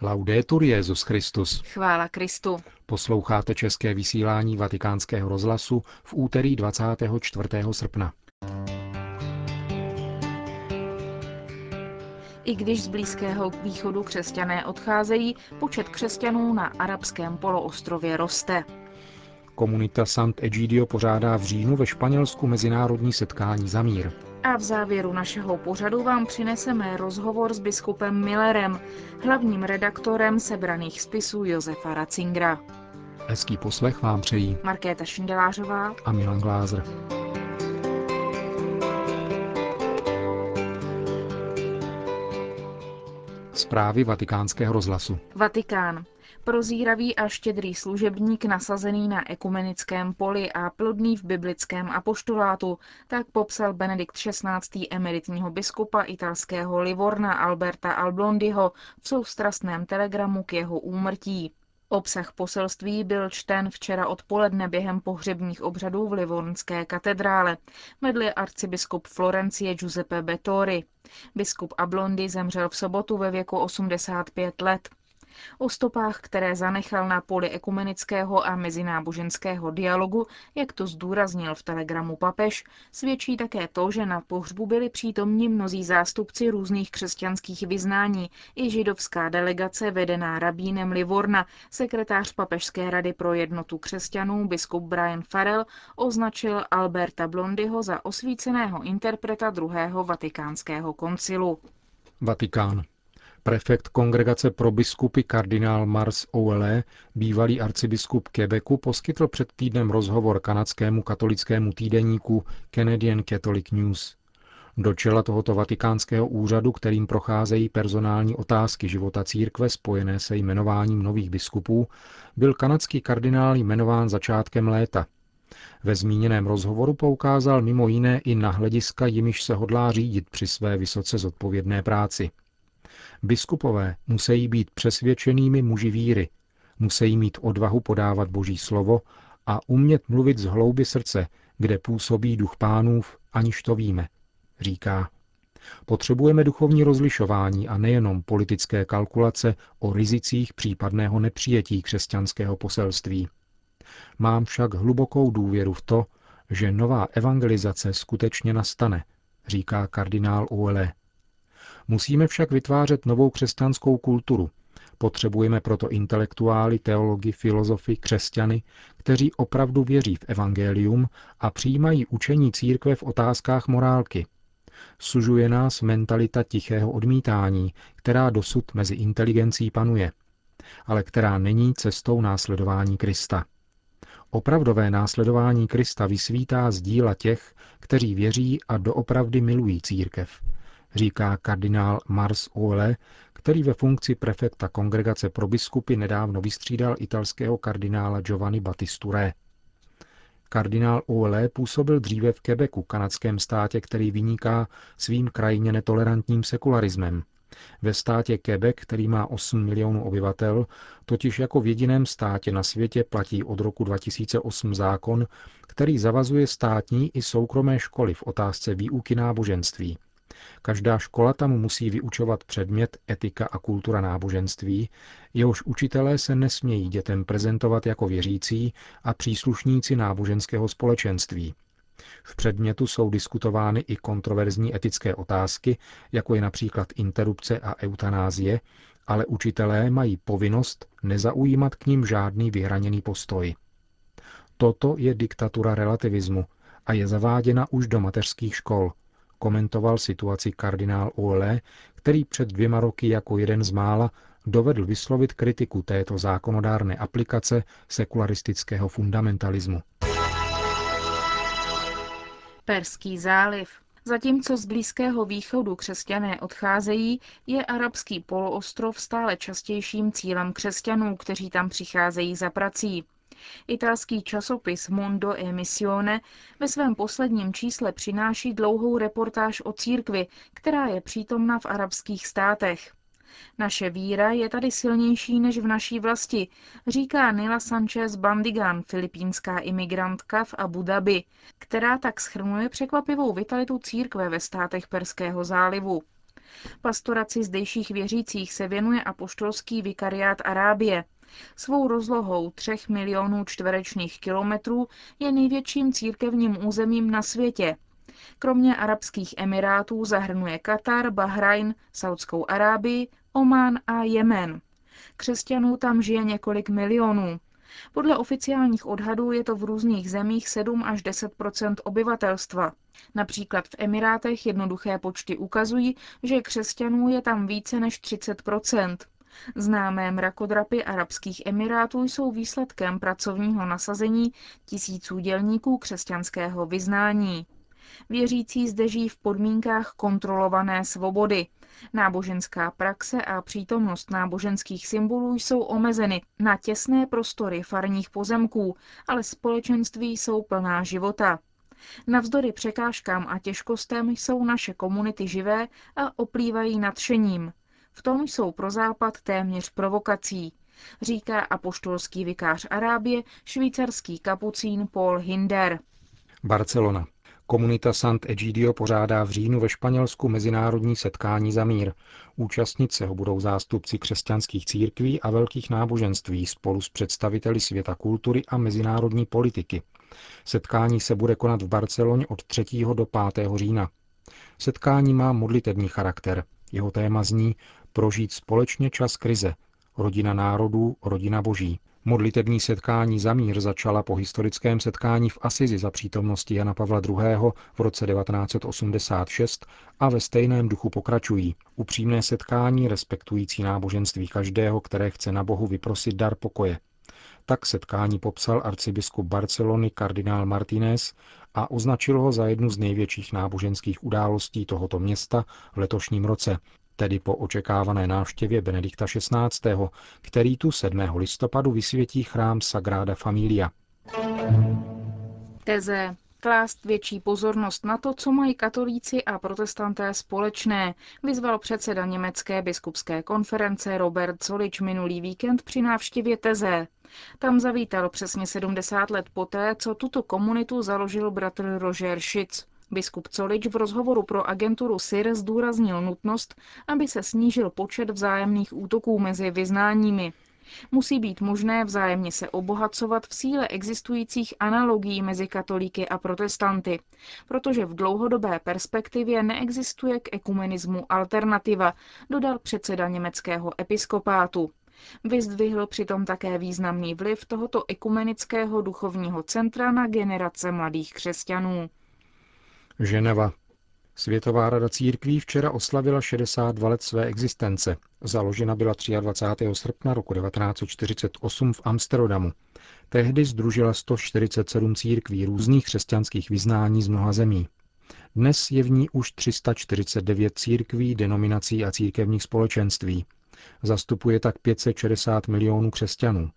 Laudetur Jezus Christus. Chvála Kristu. Posloucháte české vysílání Vatikánského rozhlasu v úterý 24. srpna. I když z Blízkého východu křesťané odcházejí, počet křesťanů na arabském poloostrově roste. Komunita Sant Egidio pořádá v říjnu ve Španělsku mezinárodní setkání za mír. A v závěru našeho pořadu vám přineseme rozhovor s biskupem Millerem, hlavním redaktorem sebraných spisů Josefa Ratzingera. Hezký poslech vám přejí Markéta Šindelářová a Milan Glázer. Zprávy vatikánského rozhlasu. Vatikán. Prozíravý a štědrý služebník nasazený na ekumenickém poli a plodný v biblickém apoštolátu, tak popsal Benedikt XVI. emeritního biskupa italského Livorna Alberta Alblondiho v soustrastném telegramu k jeho úmrtí. Obsah poselství byl čten včera odpoledne během pohřebních obřadů v Livornské katedrále. Vedl arcibiskup Florencie Giuseppe Bettori. Biskup Ablondi zemřel v sobotu ve věku 85 let. O stopách, které zanechal na poli ekumenického a mezináboženského dialogu, jak to zdůraznil v telegramu papež, svědčí také to, že na pohřbu byli přítomni mnozí zástupci různých křesťanských vyznání i židovská delegace vedená rabínem Livorna, sekretář Papežské rady pro jednotu křesťanů, biskup Brian Farrell, označil Alberta Blondyho za osvíceného interpreta druhého vatikánského koncilu. Vatikán. Prefekt kongregace pro biskupy kardinál Mars Ouele, bývalý arcibiskup Quebecu, poskytl před týdnem rozhovor kanadskému katolickému týdeníku Canadian Catholic News. Do čela tohoto vatikánského úřadu, kterým procházejí personální otázky života církve spojené se jmenováním nových biskupů, byl kanadský kardinál jmenován začátkem léta. Ve zmíněném rozhovoru poukázal mimo jiné i na hlediska, jimiž se hodlá řídit při své vysoce zodpovědné práci – Biskupové musí být přesvědčenými muži víry, musí mít odvahu podávat Boží slovo a umět mluvit z hlouby srdce, kde působí duch pánův, aniž to víme, říká. Potřebujeme duchovní rozlišování a nejenom politické kalkulace o rizicích případného nepřijetí křesťanského poselství. Mám však hlubokou důvěru v to, že nová evangelizace skutečně nastane, říká kardinál Uele. Musíme však vytvářet novou křesťanskou kulturu. Potřebujeme proto intelektuály, teology, filozofy, křesťany, kteří opravdu věří v evangelium a přijímají učení církve v otázkách morálky. Sužuje nás mentalita tichého odmítání, která dosud mezi inteligencí panuje, ale která není cestou následování Krista. Opravdové následování Krista vysvítá z díla těch, kteří věří a doopravdy milují církev, říká kardinál Mars Ole, který ve funkci prefekta kongregace pro biskupy nedávno vystřídal italského kardinála Giovanni Battisture. Kardinál Ole působil dříve v Quebecu, kanadském státě, který vyniká svým krajně netolerantním sekularismem. Ve státě Quebec, který má 8 milionů obyvatel, totiž jako v jediném státě na světě platí od roku 2008 zákon, který zavazuje státní i soukromé školy v otázce výuky náboženství. Každá škola tam musí vyučovat předmět etika a kultura náboženství, jehož učitelé se nesmějí dětem prezentovat jako věřící a příslušníci náboženského společenství. V předmětu jsou diskutovány i kontroverzní etické otázky, jako je například interrupce a eutanázie, ale učitelé mají povinnost nezaujímat k ním žádný vyhraněný postoj. Toto je diktatura relativismu a je zaváděna už do mateřských škol – komentoval situaci kardinál Ole, který před dvěma roky jako jeden z mála dovedl vyslovit kritiku této zákonodárné aplikace sekularistického fundamentalismu. Perský záliv. Zatímco z Blízkého východu křesťané odcházejí, je arabský poloostrov stále častějším cílem křesťanů, kteří tam přicházejí za prací. Italský časopis Mondo e Missione ve svém posledním čísle přináší dlouhou reportáž o církvi, která je přítomna v arabských státech. Naše víra je tady silnější než v naší vlasti, říká Nila Sanchez Bandigan, filipínská imigrantka v Abu Dhabi, která tak schrnuje překvapivou vitalitu církve ve státech Perského zálivu. Pastoraci zdejších věřících se věnuje apoštolský vikariát Arábie. Svou rozlohou 3 milionů čtverečních kilometrů je největším církevním územím na světě. Kromě Arabských emirátů zahrnuje Katar, Bahrajn, Saudskou Arábii, Omán a Jemen. Křesťanů tam žije několik milionů. Podle oficiálních odhadů je to v různých zemích 7 až 10% obyvatelstva. Například v Emirátech jednoduché počty ukazují, že křesťanů je tam více než 30 Známé mrakodrapy Arabských Emirátů jsou výsledkem pracovního nasazení tisíců dělníků křesťanského vyznání. Věřící zde žijí v podmínkách kontrolované svobody. Náboženská praxe a přítomnost náboženských symbolů jsou omezeny na těsné prostory farních pozemků, ale společenství jsou plná života. Navzdory překážkám a těžkostem jsou naše komunity živé a oplývají nadšením. V tom jsou pro Západ téměř provokací, říká apoštolský vikář Arábie, švýcarský kapucín Paul Hinder. Barcelona. Komunita Sant Egidio pořádá v říjnu ve Španělsku mezinárodní setkání za mír. Účastnit se ho budou zástupci křesťanských církví a velkých náboženství spolu s představiteli světa kultury a mezinárodní politiky. Setkání se bude konat v Barceloně od 3. do 5. října. Setkání má modlitební charakter. Jeho téma zní Prožít společně čas krize. Rodina národů, rodina boží. Modlitební setkání za mír začala po historickém setkání v Asizi za přítomnosti Jana Pavla II. v roce 1986 a ve stejném duchu pokračují. Upřímné setkání respektující náboženství každého, které chce na Bohu vyprosit dar pokoje. Tak setkání popsal arcibiskup Barcelony kardinál Martinez a označil ho za jednu z největších náboženských událostí tohoto města v letošním roce, tedy po očekávané návštěvě Benedikta XVI., který tu 7. listopadu vysvětí chrám Sagrada Familia. Teze klást větší pozornost na to, co mají katolíci a protestanté společné, vyzval předseda Německé biskupské konference Robert Solič minulý víkend při návštěvě Teze. Tam zavítal přesně 70 let poté, co tuto komunitu založil bratr Roger Schitz. Biskup Colič v rozhovoru pro agenturu SIR zdůraznil nutnost, aby se snížil počet vzájemných útoků mezi vyznáními. Musí být možné vzájemně se obohacovat v síle existujících analogií mezi katolíky a protestanty, protože v dlouhodobé perspektivě neexistuje k ekumenismu alternativa, dodal předseda německého episkopátu. Vyzdvihl přitom také významný vliv tohoto ekumenického duchovního centra na generace mladých křesťanů. Ženeva. Světová rada církví včera oslavila 62 let své existence. Založena byla 23. srpna roku 1948 v Amsterdamu. Tehdy združila 147 církví různých křesťanských vyznání z mnoha zemí. Dnes je v ní už 349 církví, denominací a církevních společenství. Zastupuje tak 560 milionů křesťanů.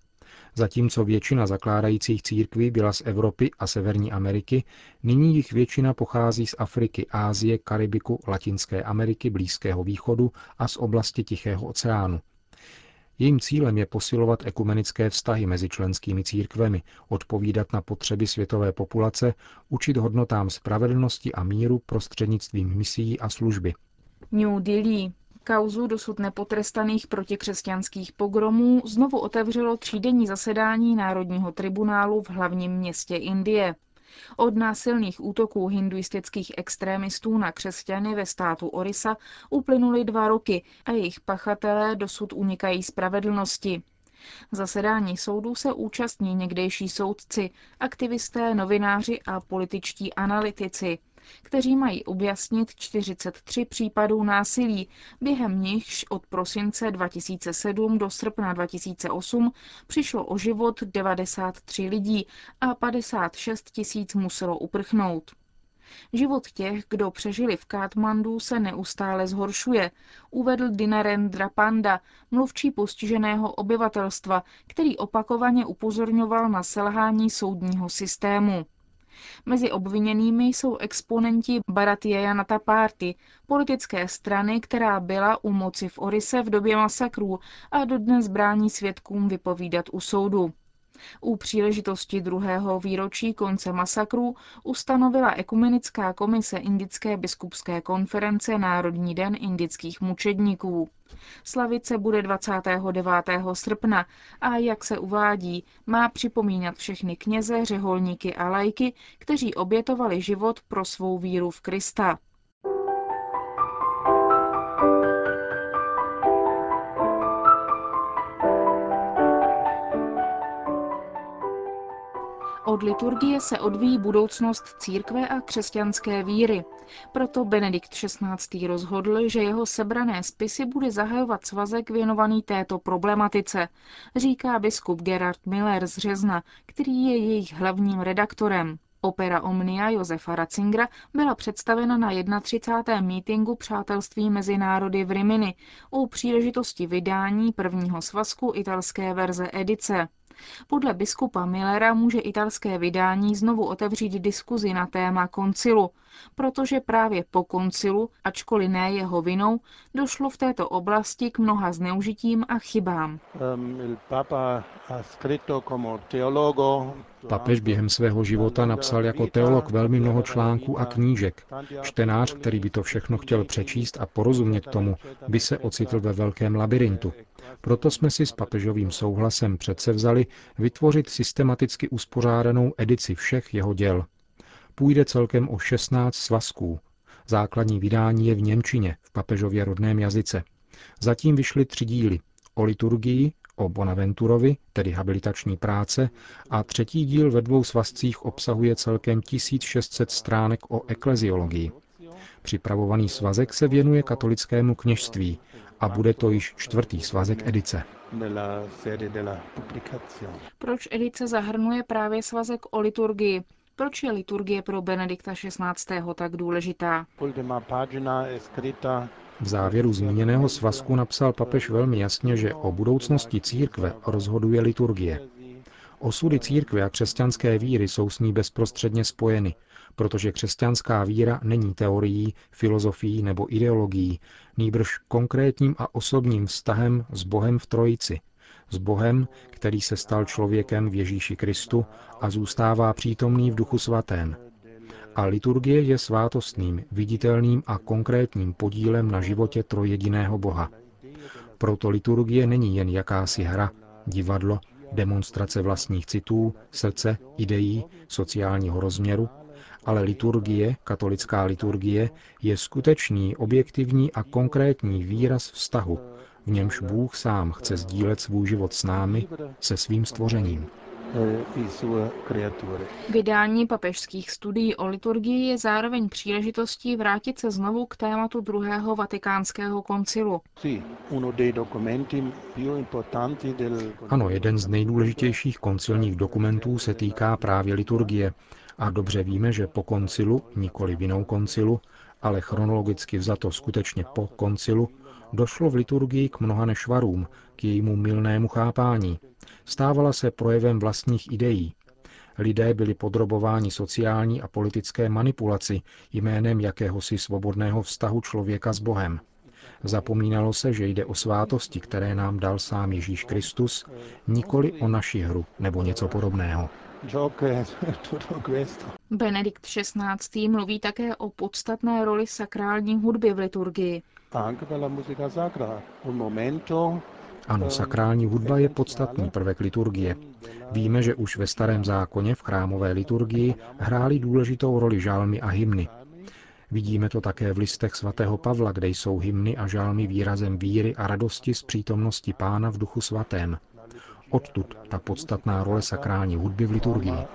Zatímco většina zakládajících církví byla z Evropy a Severní Ameriky, nyní jich většina pochází z Afriky, Ázie, Karibiku, Latinské Ameriky, Blízkého východu a z oblasti Tichého oceánu. Jejím cílem je posilovat ekumenické vztahy mezi členskými církvemi, odpovídat na potřeby světové populace, učit hodnotám spravedlnosti a míru prostřednictvím misií a služby. New Delhi. Kauzu dosud nepotrestaných protikřesťanských pogromů znovu otevřelo třídenní zasedání Národního tribunálu v hlavním městě Indie. Od násilných útoků hinduistických extrémistů na křesťany ve státu Orisa uplynuly dva roky a jejich pachatelé dosud unikají spravedlnosti. Zasedání soudů se účastní někdejší soudci, aktivisté, novináři a političtí analytici kteří mají objasnit 43 případů násilí, během nichž od prosince 2007 do srpna 2008 přišlo o život 93 lidí a 56 tisíc muselo uprchnout. Život těch, kdo přežili v Kátmandu, se neustále zhoršuje, uvedl Dinarendra Panda, mluvčí postiženého obyvatelstva, který opakovaně upozorňoval na selhání soudního systému. Mezi obviněnými jsou exponenti Bharatiya Janata Party, politické strany, která byla u moci v Orise v době masakrů a dodnes brání svědkům vypovídat u soudu. U příležitosti druhého výročí konce masakru ustanovila Ekumenická komise Indické biskupské konference Národní den indických mučedníků. Slavice bude 29. srpna a, jak se uvádí, má připomínat všechny kněze, řeholníky a lajky, kteří obětovali život pro svou víru v Krista. Od liturgie se odvíjí budoucnost církve a křesťanské víry. Proto Benedikt XVI. rozhodl, že jeho sebrané spisy bude zahajovat svazek věnovaný této problematice, říká biskup Gerard Miller z Řezna, který je jejich hlavním redaktorem. Opera Omnia Josefa Ratzingera byla představena na 31. mítingu Přátelství mezi národy v Rimini u příležitosti vydání prvního svazku italské verze edice. Podle biskupa Millera může italské vydání znovu otevřít diskuzi na téma koncilu, protože právě po koncilu, ačkoliv ne jeho vinou, došlo v této oblasti k mnoha zneužitím a chybám. Um, Papež během svého života napsal jako teolog velmi mnoho článků a knížek. Čtenář, který by to všechno chtěl přečíst a porozumět tomu, by se ocitl ve velkém labirintu. Proto jsme si s papežovým souhlasem předsevzali vytvořit systematicky uspořádanou edici všech jeho děl. Půjde celkem o 16 svazků. Základní vydání je v Němčině, v papežově rodném jazyce. Zatím vyšly tři díly. O liturgii, o Bonaventurovi, tedy habilitační práce, a třetí díl ve dvou svazcích obsahuje celkem 1600 stránek o ekleziologii. Připravovaný svazek se věnuje katolickému kněžství a bude to již čtvrtý svazek edice. Proč edice zahrnuje právě svazek o liturgii? Proč je liturgie pro Benedikta XVI. tak důležitá? V závěru zmíněného svazku napsal papež velmi jasně, že o budoucnosti církve rozhoduje liturgie. Osudy církve a křesťanské víry jsou s ní bezprostředně spojeny, protože křesťanská víra není teorií, filozofií nebo ideologií, nýbrž konkrétním a osobním vztahem s Bohem v Trojici, s Bohem, který se stal člověkem v Ježíši Kristu a zůstává přítomný v Duchu Svatém. A liturgie je svátostným, viditelným a konkrétním podílem na životě trojediného Boha. Proto liturgie není jen jakási hra, divadlo, demonstrace vlastních citů, srdce, ideí, sociálního rozměru, ale liturgie, katolická liturgie, je skutečný, objektivní a konkrétní výraz vztahu, v němž Bůh sám chce sdílet svůj život s námi, se svým stvořením. Vydání papežských studií o liturgii je zároveň příležitostí vrátit se znovu k tématu druhého vatikánského koncilu. Ano, jeden z nejdůležitějších koncilních dokumentů se týká právě liturgie a dobře víme, že po koncilu, nikoli vinou koncilu, ale chronologicky vzato skutečně po koncilu, došlo v liturgii k mnoha nešvarům, k jejímu milnému chápání. Stávala se projevem vlastních ideí. Lidé byli podrobováni sociální a politické manipulaci jménem jakéhosi svobodného vztahu člověka s Bohem. Zapomínalo se, že jde o svátosti, které nám dal sám Ježíš Kristus, nikoli o naši hru nebo něco podobného. Benedikt XVI. mluví také o podstatné roli sakrální hudby v liturgii. Ano, sakrální hudba je podstatný prvek liturgie. Víme, že už ve starém zákoně v chrámové liturgii hrály důležitou roli žálmy a hymny. Vidíme to také v listech svatého Pavla, kde jsou hymny a žálmy výrazem víry a radosti z přítomnosti Pána v duchu svatém. Odtud ta podstatná role sakrální hudby v liturgii.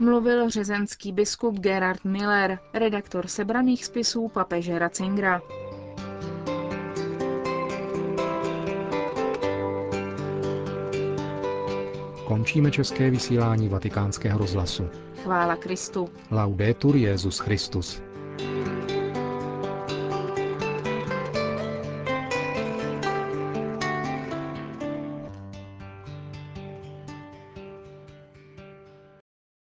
Mluvil řezenský biskup Gerard Miller, redaktor sebraných spisů papeže Ratzingera. Končíme české vysílání vatikánského rozhlasu. Chvála Kristu. Laudetur Jezus Christus.